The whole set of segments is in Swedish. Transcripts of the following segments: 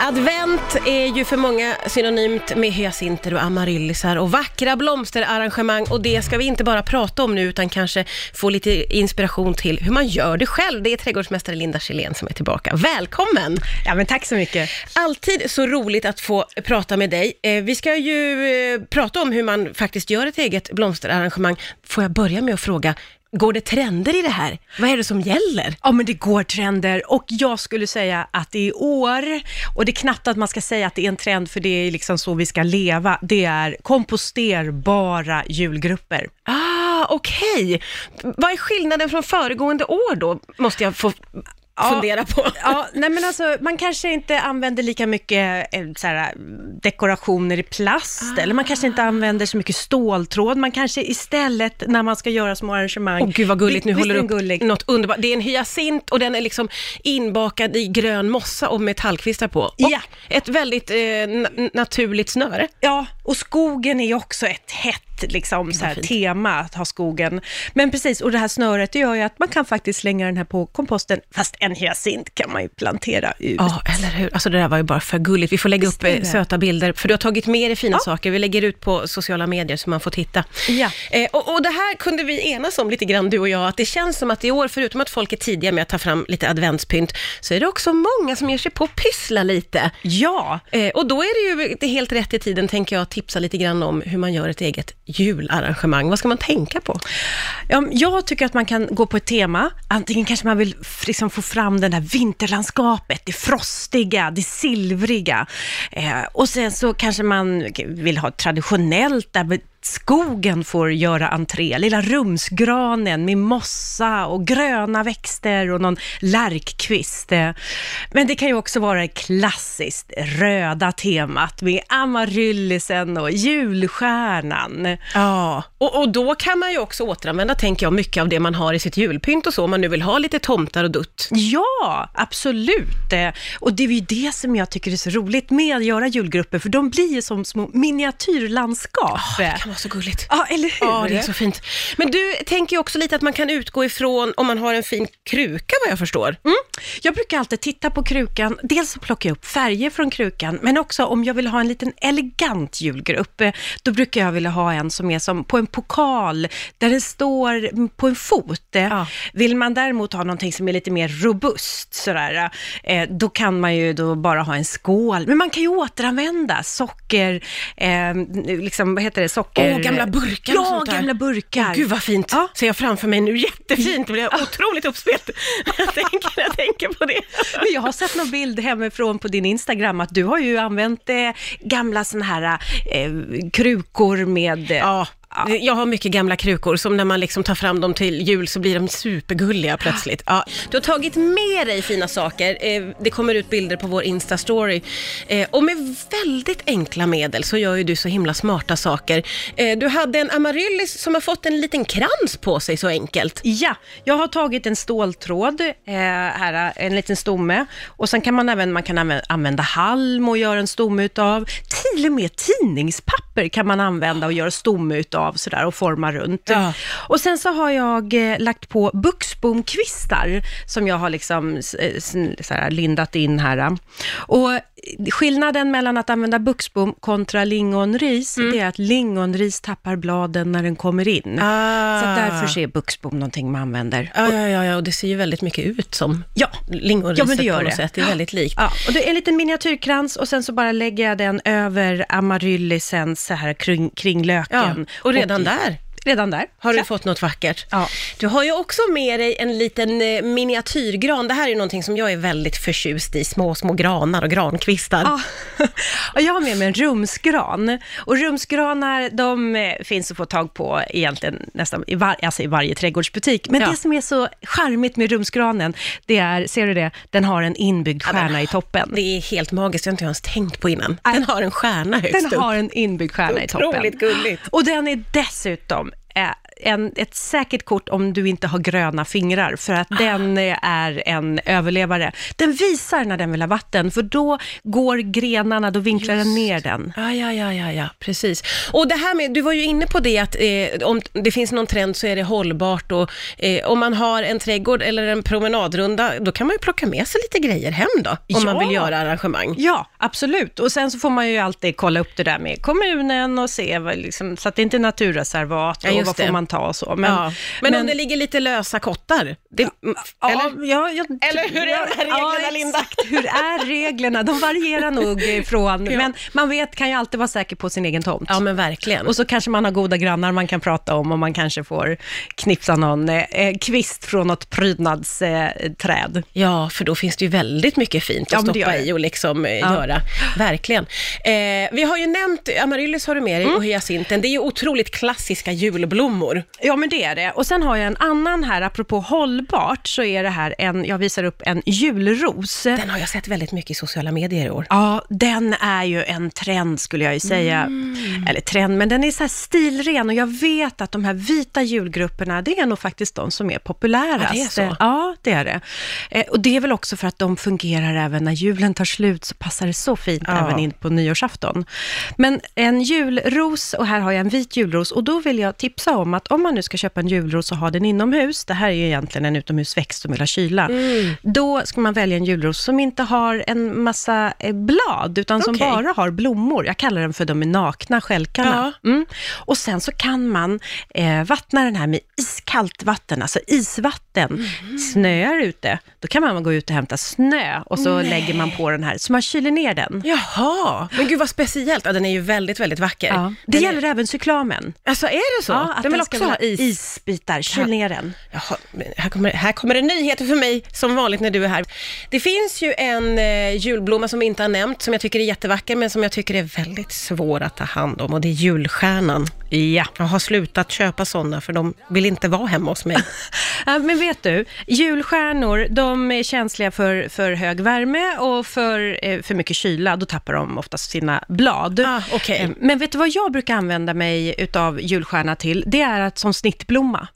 Advent är ju för många synonymt med hyacinter och amaryllisar och vackra blomsterarrangemang och det ska vi inte bara prata om nu utan kanske få lite inspiration till hur man gör det själv. Det är trädgårdsmästare Linda Kjellén som är tillbaka. Välkommen! Ja, men tack så mycket. Alltid så roligt att få prata med dig. Eh, Vi ska ju eh, prata om hur man faktiskt gör ett eget blomsterarrangemang. Får jag börja med att fråga, går det trender i det här? Vad är det som gäller? Ja, men det går trender och jag skulle säga att det är år, och det är knappt att man ska säga att det är en trend, för det är liksom så vi ska leva, det är komposterbara julgrupper. Ah, okej. Vad är skillnaden från föregående år då, måste jag få Ja. fundera på. Ja, nej men alltså, man kanske inte använder lika mycket eh, så här, dekorationer i plast, eller man kanske inte använder så mycket ståltråd, man kanske istället när man ska göra små arrangemang... Åh gud vad gulligt, nu Visst håller du upp gullig? något underbart. Det är en hyacint och den är liksom inbakad i grön mossa och metallkvistar på. Och Ja. ett väldigt eh, na- naturligt snöre. Ja, och skogen är ju också ett hett liksom, så här, tema att ha skogen. Men precis, och det här snöret det gör ju att man kan faktiskt slänga den här på komposten, fast en hyacint kan man ju plantera ut. Ja, eller hur? Alltså det där var ju bara för gulligt. Vi får lägga Visst upp eh, söta bilder, för du har tagit med dig fina Ja. saker. Vi lägger ut på sociala medier så man får titta. Ja. Eh, och, och det här kunde vi enas om lite grann, du och jag, att det känns som att i år, förutom att folk är tidiga med att ta fram lite adventspynt, så är det också många som ger sig på att pyssla lite. Ja, Eh, och då är det ju det är helt rätt i tiden, tänker jag, att tipsa lite grann om hur man gör ett eget jularrangemang. Vad ska man tänka på? Jag tycker att man kan gå på ett tema. Antingen kanske man vill liksom få fram det där vinterlandskapet, det frostiga, det silvriga. Eh, och sen så kanske man vill ha traditionellt, där skogen får göra entré. Lilla rumsgranen med mossa och gröna växter och någon lärkkvist. Eh, Men det kan ju också vara det klassiskt röda temat med amaryllisen och julstjärnan. Ja, och, och då kan man ju också återanvända, tänker jag, mycket av det man har i sitt julpynt och så, om man nu vill ha lite tomtar och dutt. Ja, absolut. Eh, Och det är ju det som jag tycker är så roligt med att göra julgrupper, för de blir ju som små miniatyrlandskap. Det vara så gulligt. Ja, eller hur? Ja, det är så fint. Men du tänker ju också lite att man kan utgå ifrån om man har en fin kruka, vad jag förstår. Mm. Jag brukar alltid titta på krukan, dels så plockar jag upp färger från krukan, men också om jag vill ha en liten elegant julgrupp, eh, då brukar jag vilja ha en som är som på en pokal, där den står på en fot. Eh, Ja. Vill man däremot ha någonting som är lite mer robust, sådär, eh, då kan man ju då bara ha en skål. Men man kan ju återanvända socker, eh, liksom, vad heter det, socker... Åh, gamla burkar och Ja, sånt där. gamla burkar. Åh, gud vad fint. Ja. Ser jag framför mig nu. Jättefint. Blir otroligt uppspelt. Jag tänker, jag tänker på det. Men jag har sett någon bild hemifrån på din Instagram att du har ju använt eh, gamla såna här eh, krukor med... Eh, Ja, jag har mycket gamla krukor som när man liksom tar fram dem till jul så blir de supergulliga plötsligt. Ja, du har tagit med dig fina saker. Eh, Det kommer ut bilder på vår Insta-story. Eh, Och med väldigt enkla medel så gör ju du så himla smarta saker. Eh, Du hade en amaryllis som har fått en liten krans på sig så enkelt. Ja, jag har tagit en ståltråd, här, en liten stomme, och sen kan man även man kan använda, använda halm och göra en stomme utav. Till och med tidningspapper kan man använda och göra stomme utav sådär och forma runt. Ja. Och sen så har jag eh, lagt på buxbomkvistar som jag har liksom eh, s- såhär, lindat in här. Och skillnaden mellan att använda buxbom kontra lingonris, det är att lingonris tappar bladen när den kommer in. Ah. Så därför är buxbom någonting man använder. Ja, ja, ja, ja, och det ser ju väldigt mycket ut som Ja, lingonriset Ja, men det gör på något det. sätt. Det är väldigt likt. ja, och det är en liten miniatyrkrans och sen så bara lägger jag den över amaryllisen så här kring, kring Ja, löken. och redan där Redan där. har du fått något vackert. Ja. Du har ju också med dig en liten eh, miniatyrgran. Det här är ju någonting som jag är väldigt förtjust i, små, små granar och grankvistar. Ja. och jag har med mig en rumsgran. Och rumsgranar, de eh, finns att få tag på egentligen nästan i, var, alltså i varje trädgårdsbutik. Men Ja. det som är så charmigt med rumsgranen, det är, ser du det? Den har en inbyggd Ja, den stjärna i toppen. Det är helt magiskt, jag har inte ens tänkt på innan. Den har en stjärna högst Den upp. har en inbyggd stjärna i toppen. Otroligt gulligt. Och den är dessutom eh, en, ett säkert kort om du inte har gröna fingrar, för att den eh, är en överlevare. Den visar när den vill ha vatten, för då går grenarna, då vinklar den ner den. Ja, ja, ja, ja, ja, precis. Och det här med, du var ju inne på det att eh, om det finns någon trend så är det hållbart och eh, om man har en trädgård eller en promenadrunda, då kan man ju plocka med sig lite grejer hem då, om Ja. man vill göra arrangemang. Ja, absolut. Och sen så får man ju alltid kolla upp det där med kommunen och se, liksom, så att det inte är naturreservat Ja, och just vad får man ta och så. Men, ja. men, om det ligger lite lösa kottar, det, Ja, eller? ja, ja, Eller hur är reglerna, ja, Linda? exakt. Hur är reglerna? De varierar nog ifrån, Ja. men man vet, kan ju alltid vara säker på sin egen tomt. Ja, men verkligen. Och så kanske man har goda grannar man kan prata om och man kanske får knipsa någon eh, eh, kvist från något prydnadsträd. Eh. Ja, för då finns det ju väldigt mycket fint att men stoppa i och liksom eh, göra. Verkligen. Eh, vi har ju nämnt amaryllis har du med dig Mm. och hyacinten. Det är ju otroligt klassiska julblommor. Ja, men det är det. Och sen har jag en annan här, apropå hållbart, så är det här en, jag visar upp en julros. Den har jag sett väldigt mycket i sociala medier i år. Ja, den är ju en trend skulle jag ju säga. Mm. Eller trend, men den är så här stilren och jag vet att de här vita julgrupperna, det är nog faktiskt de som är populärast. Ja, det är så. Ja, det är det. Eh, och det är väl också för att de fungerar även när julen tar slut, så passar det så fint Ja. även in på nyårsafton. Men en julros, och här har jag en vit julros, och då vill jag tipsa om att om man nu ska köpa en julros och ha den inomhus, det här är ju egentligen en utomhusväxt som vill ha kyla, Mm. då ska man välja en julros som inte har en massa eh, blad, utan som Okej. bara har blommor. Jag kallar den för de är nakna stjälkarna. Mm. Och sen så kan man eh, vattna den här med iskallt vatten, alltså isvatten. Mhm. Snöar ute, då kan man gå ut och hämta snö och så Nej. lägger man på den här, så man kyler ner den. Jaha, men gud vad speciellt. Ja, den är ju väldigt, väldigt vacker. Ja. Det Den gäller är... även cyklamen. Alltså är det så? Ja, att den vill ska också ha is. isbitar. Kyl ner den. Jaha, här kommer, här kommer det nyheter för mig, som vanligt när du är här. Det finns ju en eh, julblomma som vi inte har nämnt, som jag tycker är jättevacker, men som jag tycker är väldigt svår att ta hand om, och det är julstjärnan. Ja. Jag har slutat köpa sådana, för de vill inte vara hemma hos mig. Ja, men vet du, julstjärnor, de är känsliga för, för hög värme och för, eh, för mycket kyla. Då tappar de oftast sina blad. Ah, okej. Eh, Men vet du vad jag brukar använda mig utav julstjärna till? Det är att som snittblomma.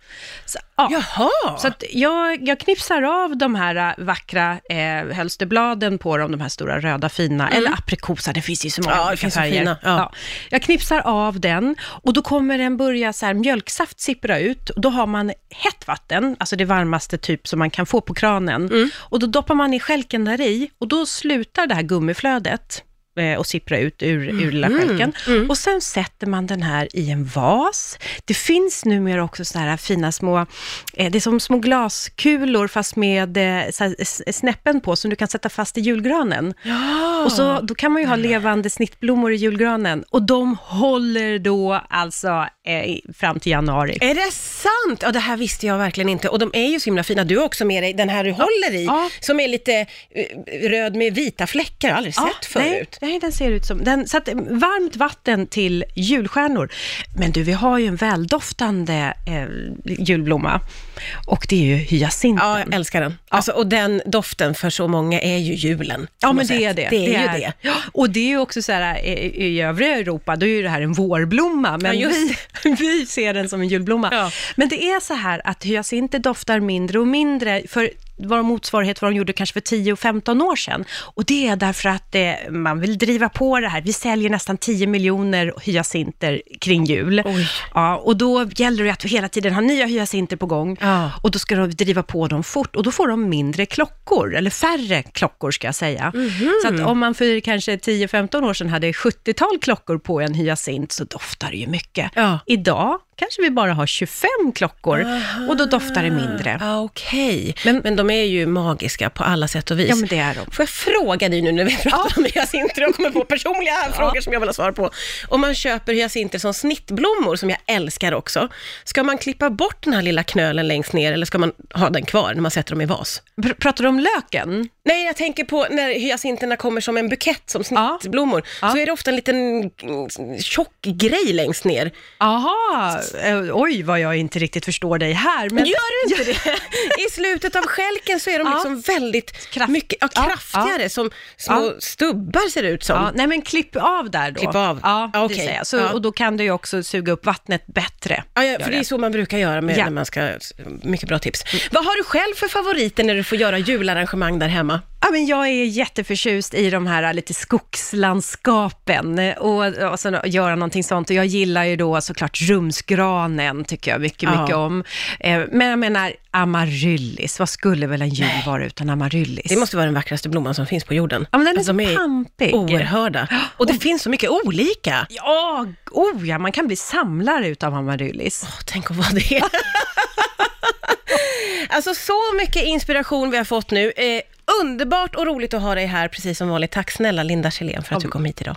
Så, ja. Jaha! Så jag, jag knipsar av de här äh, vackra eh, hölsterbladen på dem, de här stora röda fina, eller aprikosa, det finns ju så många Mm. Ja, olika färger. fina, ja. Jag knipsar av den och då kommer den börja så här, mjölksaft sippra ut. Och då har man hett vatten, alltså det varmaste typ som man kan få på kranen. Mm. Och då doppar man i skälken där i och då slutar det här gummiflödet och sippra ut ur, ur lilla Mm. skälken. Och sen sätter man den här i en vas. Det finns numera också sådana här fina små, eh, det är som små glaskulor fast med eh, snäppen på som du kan sätta fast i julgranen. ja. Och så, då kan man ju ha levande snittblommor i julgranen och de håller då alltså eh, fram till januari. Är det sant? Ja, det här visste jag verkligen inte. Och de är ju så himla fina. Du har också med dig den här du håller i, Ja. som är lite eh, röd med vita fläckar. Jag har aldrig sett förut. Nej, nej, den ser ut som... Den, så att, eh, varmt vatten till julstjärnor. Men du, vi har ju en väldoftande eh, julblomma och det är ju hyacinten. Ja, jag älskar den. Alltså, och den doften för så många är ju julen. Ja, men det är det. Det är ju det. Ja, och det är ju också så här, i, i övriga Europa, då är ju det här en vårblomma, men Ja, just vi, vi ser den som en julblomma. Ja. Men det är så här att hyacinter doftar mindre och mindre, för var motsvarighet vad de gjorde kanske för 10 och 15 år sedan. Och det är därför att eh, man vill driva på det här. Vi säljer nästan 10 miljoner hyacinter kring jul. Oj. Ja, och då gäller det att vi hela tiden har nya hyacinter på gång. Ja. Och då ska de driva på dem fort och då får de mindre klockor, eller färre klockor ska jag säga. Mhm. Så att om man för kanske 10-15 år sedan hade 70-tal klockor på en hyacint så doftar det ju mycket. Ja. Idag kanske vi bara har 25 klockor och då doftar det mindre. Ja, Okej, men, men de är ju magiska på alla sätt och vis. Ja, men det är de. Får jag fråga dig nu när vi pratar om hyacinter och kommer på personliga frågor som jag vill ha svar på. Om man köper hyacinter som snittblommor, som jag älskar också, ska man klippa bort den här lilla knölen längst ner eller ska man ha den kvar när man sätter dem i vas? Pr- Pratar du om löken? Nej, jag tänker på när hyacinterna kommer som en bukett, som snittblommor, Ja. så är det ofta en liten mm, tjock grej längst ner. Aha, eh, oj vad jag inte riktigt förstår dig här. Men Gör du inte det? I slutet av skälken så är de Ja. liksom väldigt Kraft- mycket, ja, kraftigare, som små stubbar ser det ut som. Nej men klipp av där då. Klipp av. Ja, Ja, det. Så, Ja. Och då kan du ju också suga upp vattnet bättre. Ja, för det är så man brukar göra med, när man ska, mycket bra tips. Vad har du själv för favoriter när du får göra jularrangemang där hemma? Men jag är jätteförtjust i de här lite skogslandskapen och, och så göra någonting sånt. Och jag gillar ju då såklart rumsgranen, tycker jag mycket, Ja. mycket om. Eh, Men jag menar amaryllis, vad skulle väl en jul vara utan amaryllis? Det måste vara den vackraste blomman som finns på jorden. Ja, men den är Alltså, så de är pampig. oerhörda. Och det finns så mycket olika. Ja, oh ja, man kan bli samlare utav amaryllis. Åh, tänk att vara det. alltså så mycket inspiration vi har fått nu. Eh, underbart och roligt att ha dig här, precis som vanligt. Tack snälla Linda Kjellén för att du kom hit idag.